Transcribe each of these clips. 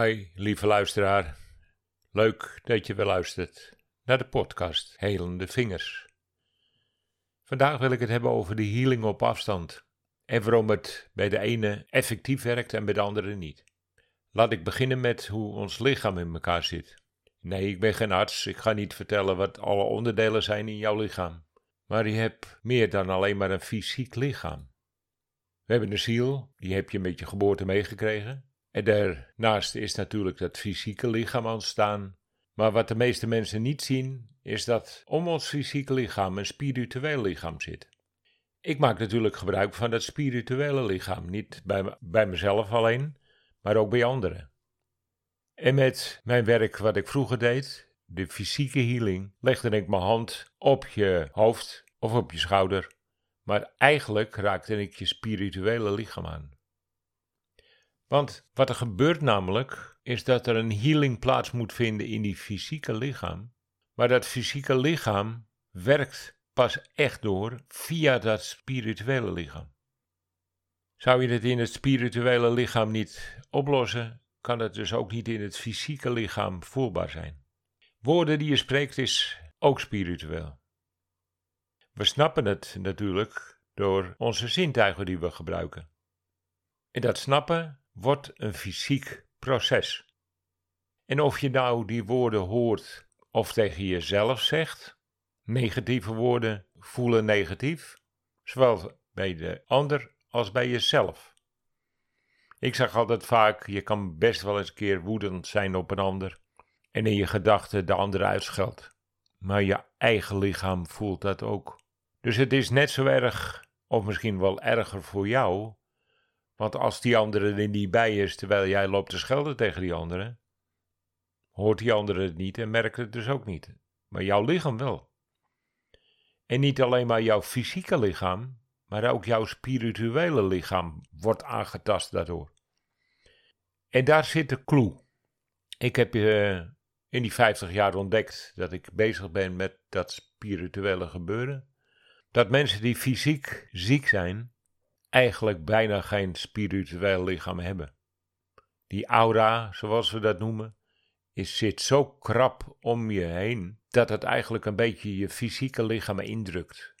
Hi, lieve luisteraar. Leuk dat je weer luistert naar de podcast Helende Vingers. Vandaag wil ik het hebben over de healing op afstand en waarom het bij de ene effectief werkt en bij de andere niet. Laat ik beginnen met hoe ons lichaam in elkaar zit. Nee, ik ben geen arts, ik ga niet vertellen wat alle onderdelen zijn in jouw lichaam. Maar je hebt meer dan alleen maar een fysiek lichaam. We hebben een ziel, die heb je met je geboorte meegekregen. En daarnaast is natuurlijk dat fysieke lichaam ontstaan. Maar wat de meeste mensen niet zien, is dat om ons fysieke lichaam een spiritueel lichaam zit. Ik maak natuurlijk gebruik van dat spirituele lichaam, niet bij, bij mezelf alleen, maar ook bij anderen. En met mijn werk wat ik vroeger deed, de fysieke healing, legde ik mijn hand op je hoofd of op je schouder, maar eigenlijk raakte ik je spirituele lichaam aan. Want wat er gebeurt namelijk, is dat er een healing plaats moet vinden in die fysieke lichaam. Maar dat fysieke lichaam werkt pas echt door via dat spirituele lichaam. Zou je het in het spirituele lichaam niet oplossen, kan het dus ook niet in het fysieke lichaam voelbaar zijn. Woorden die je spreekt is ook spiritueel. We snappen het natuurlijk door onze zintuigen die we gebruiken. En dat snappen wordt een fysiek proces. En of je nou die woorden hoort of tegen jezelf zegt, negatieve woorden voelen negatief, zowel bij de ander als bij jezelf. Ik zeg altijd vaak, je kan best wel eens een keer woedend zijn op een ander en in je gedachten de ander uitscheldt. Maar je eigen lichaam voelt dat ook. Dus het is net zo erg, of misschien wel erger voor jou, want als die andere er niet bij is terwijl jij loopt te schelden tegen die andere, hoort die andere het niet en merkt het dus ook niet. Maar jouw lichaam wel. En niet alleen maar jouw fysieke lichaam, maar ook jouw spirituele lichaam wordt aangetast daardoor. En daar zit de clue. Ik heb uh, in die 50 jaar ontdekt dat ik bezig ben met dat spirituele gebeuren. Dat mensen die fysiek ziek zijn, eigenlijk bijna geen spiritueel lichaam hebben. Die aura, zoals we dat noemen, is, zit zo krap om je heen dat het eigenlijk een beetje je fysieke lichaam indrukt.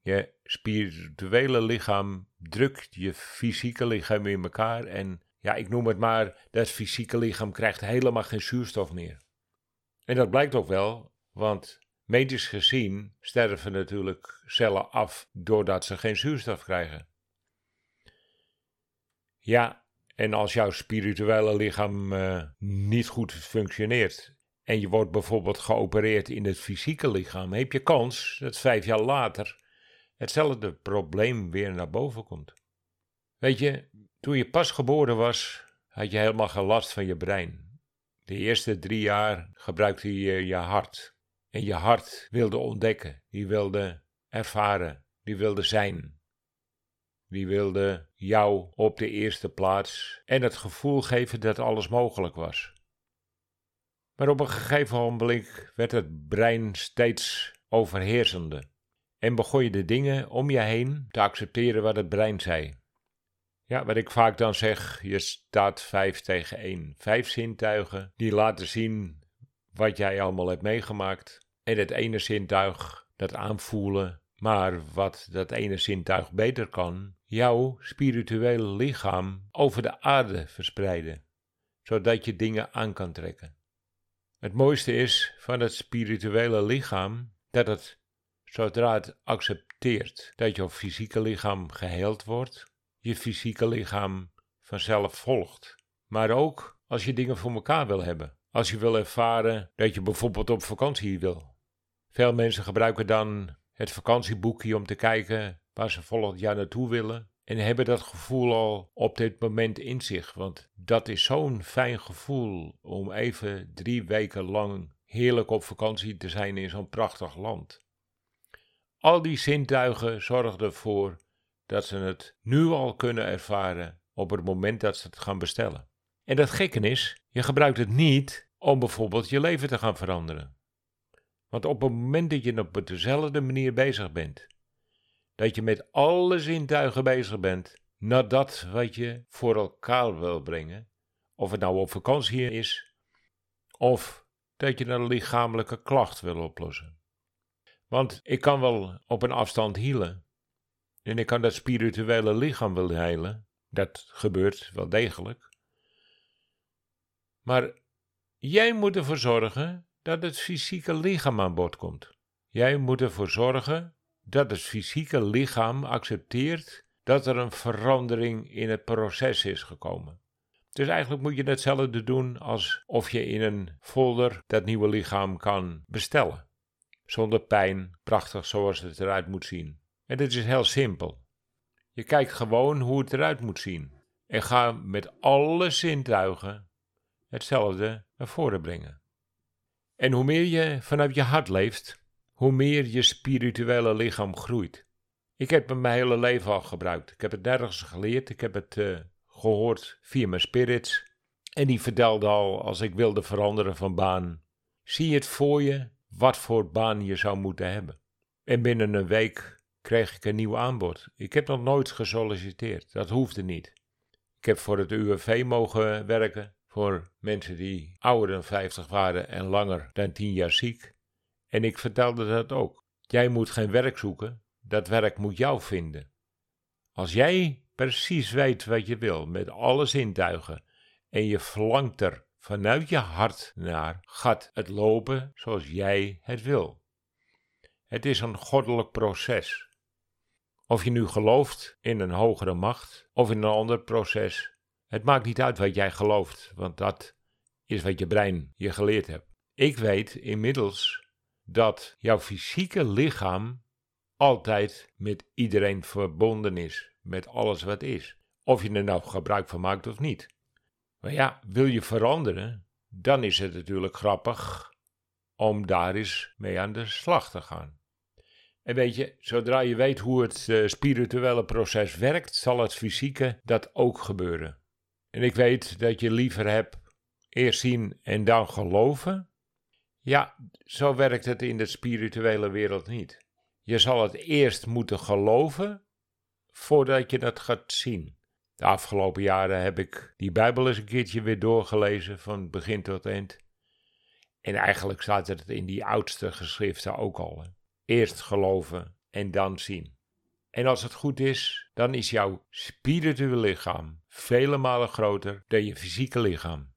Je spirituele lichaam drukt je fysieke lichaam in elkaar en ja, ik noem het maar, dat fysieke lichaam krijgt helemaal geen zuurstof meer. En dat blijkt ook wel, want Medisch gezien sterven natuurlijk cellen af doordat ze geen zuurstof krijgen. Ja, en als jouw spirituele lichaam uh, niet goed functioneert en je wordt bijvoorbeeld geopereerd in het fysieke lichaam, heb je kans dat vijf jaar later hetzelfde probleem weer naar boven komt. Weet je, toen je pas geboren was, had je helemaal geen last van je brein. De eerste drie jaar gebruikte je je hart en je hart wilde ontdekken, die wilde ervaren, die wilde zijn. Die wilde jou op de eerste plaats en het gevoel geven dat alles mogelijk was. Maar op een gegeven moment werd het brein steeds overheersende en begon je de dingen om je heen te accepteren wat het brein zei. Ja, wat ik vaak dan zeg, je staat vijf tegen één. Vijf zintuigen die laten zien wat jij allemaal hebt meegemaakt. En het ene zintuig dat aanvoelen, maar wat dat ene zintuig beter kan, jouw spirituele lichaam over de aarde verspreiden, zodat je dingen aan kan trekken. Het mooiste is van het spirituele lichaam dat het, zodra het accepteert dat jouw fysieke lichaam geheeld wordt, je fysieke lichaam vanzelf volgt. Maar ook als je dingen voor elkaar wil hebben. Als je wil ervaren dat je bijvoorbeeld op vakantie wil. Veel mensen gebruiken dan het vakantieboekje om te kijken waar ze volgend jaar naartoe willen. En hebben dat gevoel al op dit moment in zich. Want dat is zo'n fijn gevoel om even drie weken lang heerlijk op vakantie te zijn in zo'n prachtig land. Al die zintuigen zorgen ervoor dat ze het nu al kunnen ervaren op het moment dat ze het gaan bestellen. En dat gekke is, je gebruikt het niet om bijvoorbeeld je leven te gaan veranderen. Want op het moment dat je op dezelfde manier bezig bent, dat je met alle zintuigen bezig bent naar dat wat je voor elkaar wil brengen, Of het nou op vakantie is, of dat je een lichamelijke klacht wil oplossen. Want ik kan wel op een afstand healen. En ik kan dat spirituele lichaam wel heilen. Dat gebeurt wel degelijk. Maar jij moet ervoor zorgen dat het fysieke lichaam aan bod komt. Jij moet ervoor zorgen dat het fysieke lichaam accepteert dat er een verandering in het proces is gekomen. Dus eigenlijk moet je hetzelfde doen alsof je in een folder dat nieuwe lichaam kan bestellen. Zonder pijn, prachtig zoals het eruit moet zien. En dit is heel simpel. Je kijkt gewoon hoe het eruit moet zien. En ga met alle zintuigen hetzelfde naar voren brengen. En hoe meer je vanuit je hart leeft, hoe meer je spirituele lichaam groeit. Ik heb het mijn hele leven al gebruikt. Ik heb het nergens geleerd. Ik heb het uh, gehoord via mijn spirits. En die vertelde al, als ik wilde veranderen van baan, zie het voor je wat voor baan je zou moeten hebben. En binnen een week kreeg ik een nieuw aanbod. Ik heb nog nooit gesolliciteerd, dat hoefde niet. Ik heb voor het UWV mogen werken, voor mensen die ouder dan 50 waren en langer dan 10 jaar ziek. En ik vertelde dat ook. Jij moet geen werk zoeken, dat werk moet jou vinden. Als jij precies weet wat je wil, met alle zintuigen, en je verlangt er vanuit je hart naar, gaat het lopen zoals jij het wil. Het is een goddelijk proces. Of je nu gelooft in een hogere macht of in een ander proces, het maakt niet uit wat jij gelooft, want dat is wat je brein je geleerd hebt. Ik weet inmiddels dat jouw fysieke lichaam altijd met iedereen verbonden is, met alles wat is. Of je er nou gebruik van maakt of niet. Maar ja, wil je veranderen, dan is het natuurlijk grappig om daar eens mee aan de slag te gaan. En weet je, zodra je weet hoe het uh, spirituele proces werkt, zal het fysieke dat ook gebeuren. En ik weet dat je liever hebt eerst zien en dan geloven. Ja, zo werkt het in de spirituele wereld niet. Je zal het eerst moeten geloven voordat je het gaat zien. De afgelopen jaren heb ik die Bijbel eens een keertje weer doorgelezen, van begin tot eind. En eigenlijk staat het in die oudste geschriften ook al. Eerst geloven en dan zien. En als het goed is, dan is jouw spirituele lichaam vele malen groter dan je fysieke lichaam.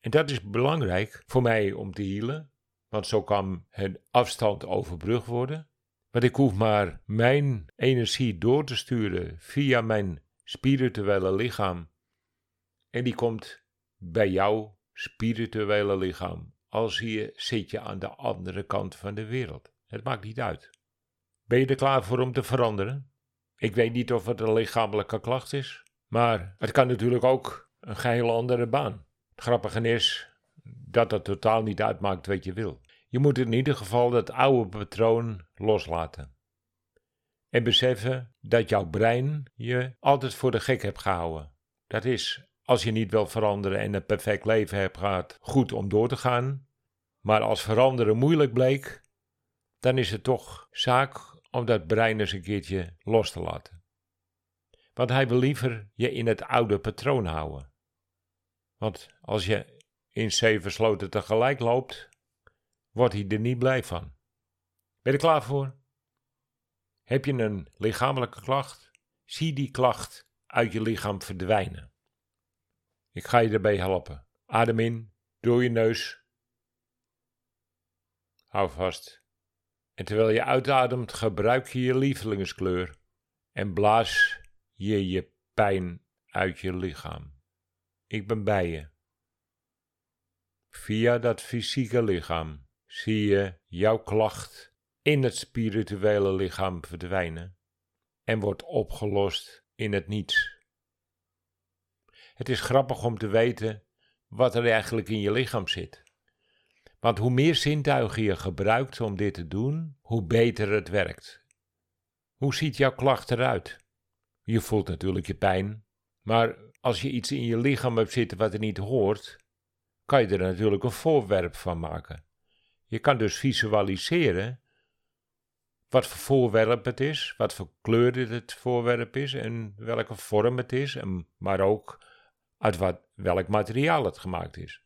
En dat is belangrijk voor mij om te healen, want zo kan een afstand overbrugd worden. Want ik hoef maar mijn energie door te sturen via mijn spirituele lichaam. En die komt bij jouw spirituele lichaam. Als je zit je aan de andere kant van de wereld. Het maakt niet uit. Ben je er klaar voor om te veranderen? Ik weet niet of het een lichamelijke klacht is, maar het kan natuurlijk ook een geheel andere baan. Grappige is dat het totaal niet uitmaakt wat je wil. Je moet in ieder geval dat oude patroon loslaten. En beseffen dat jouw brein je altijd voor de gek hebt gehouden. Dat is, als je niet wil veranderen en een perfect leven hebt gehad, goed om door te gaan. Maar als veranderen moeilijk bleek, dan is het toch zaak om dat brein eens een keertje los te laten. Want hij wil liever je in het oude patroon houden. Want als je in zeven sloten tegelijk loopt, wordt hij er niet blij van. Ben je er klaar voor? Heb je een lichamelijke klacht? Zie die klacht uit je lichaam verdwijnen. Ik ga je erbij helpen. Adem in, door je neus. Hou vast. En terwijl je uitademt, gebruik je je lievelingskleur en blaas je je pijn uit je lichaam. Ik ben bij je. Via dat fysieke lichaam zie je jouw klacht in het spirituele lichaam verdwijnen en wordt opgelost in het niets. Het is grappig om te weten wat er eigenlijk in je lichaam zit. Want hoe meer zintuigen je gebruikt om dit te doen, hoe beter het werkt. Hoe ziet jouw klacht eruit? Je voelt natuurlijk je pijn, maar als je iets in je lichaam hebt zitten wat er niet hoort, kan je er natuurlijk een voorwerp van maken. Je kan dus visualiseren wat voor voorwerp het is, wat voor kleur dit het voorwerp is en welke vorm het is, en, maar ook uit wat, welk materiaal het gemaakt is.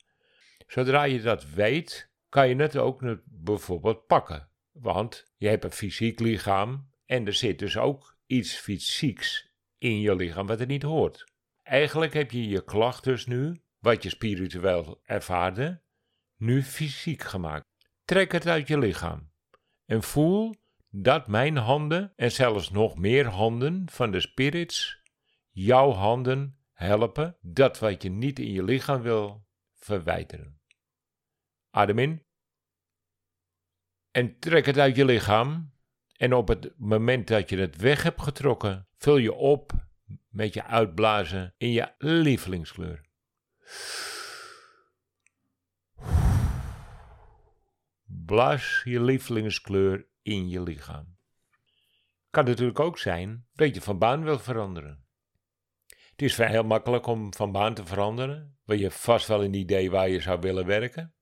Zodra je dat weet, kan je het ook bijvoorbeeld pakken. Want je hebt een fysiek lichaam en er zit dus ook iets fysieks in je lichaam wat er niet hoort. Eigenlijk heb je je klacht dus nu, wat je spiritueel ervaarde, nu fysiek gemaakt. Trek het uit je lichaam en voel dat mijn handen en zelfs nog meer handen van de spirits jouw handen helpen dat wat je niet in je lichaam wil verwijderen. Adem in en trek het uit je lichaam. En op het moment dat je het weg hebt getrokken, vul je op met je uitblazen in je lievelingskleur. Blaas je lievelingskleur in je lichaam. Kan natuurlijk ook zijn dat je van baan wil veranderen. Het is heel makkelijk om van baan te veranderen, want je hebt vast wel een idee waar je zou willen werken.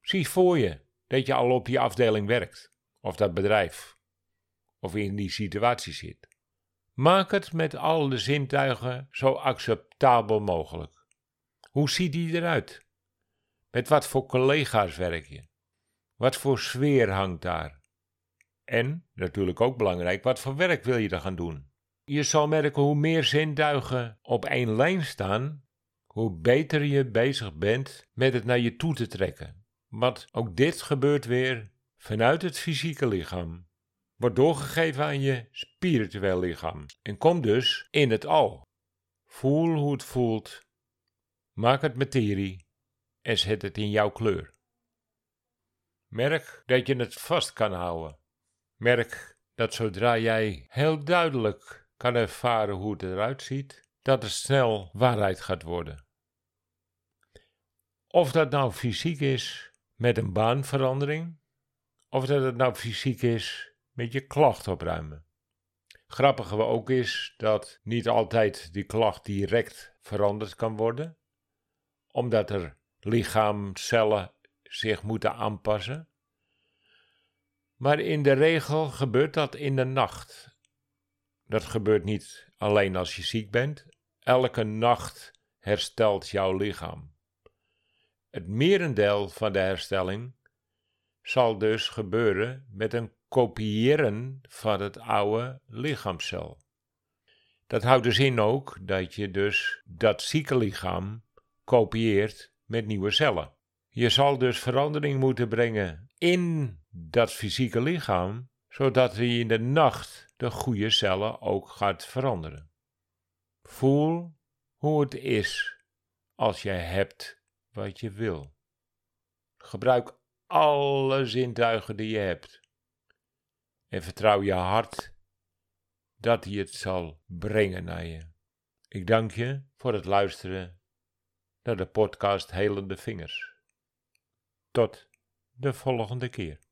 Zie voor je dat je al op je afdeling werkt, of dat bedrijf, of in die situatie zit. Maak het met al de zintuigen zo acceptabel mogelijk. Hoe ziet die eruit? Met wat voor collega's werk je? Wat voor sfeer hangt daar? En, natuurlijk ook belangrijk, wat voor werk wil je er gaan doen? Je zal merken hoe meer zintuigen op één lijn staan, hoe beter je bezig bent met het naar je toe te trekken. Want ook dit gebeurt weer vanuit het fysieke lichaam, wordt doorgegeven aan je spiritueel lichaam en komt dus in het al. Voel hoe het voelt, maak het materie en zet het in jouw kleur. Merk dat je het vast kan houden. Merk dat zodra jij heel duidelijk kan ervaren hoe het eruit ziet, dat het snel waarheid gaat worden. Of dat nou fysiek is met een baanverandering, of dat het nou fysiek is met je klacht opruimen. Grappige ook is dat niet altijd die klacht direct veranderd kan worden, omdat er lichaamcellen zich moeten aanpassen. Maar in de regel gebeurt dat in de nacht. Dat gebeurt niet alleen als je ziek bent. Elke nacht herstelt jouw lichaam. Het merendeel van de herstelling zal dus gebeuren met een kopiëren van het oude lichaamcel. Dat houdt dus in ook dat je dus dat zieke lichaam kopieert met nieuwe cellen. Je zal dus verandering moeten brengen in dat fysieke lichaam, zodat hij in de nacht de goede cellen ook gaat veranderen. Voel hoe het is als jij hebt wat je wil. Gebruik alle zintuigen die je hebt. En vertrouw je hart dat hij het zal brengen naar je. Ik dank je voor het luisteren naar de podcast Helende Vingers. Tot de volgende keer.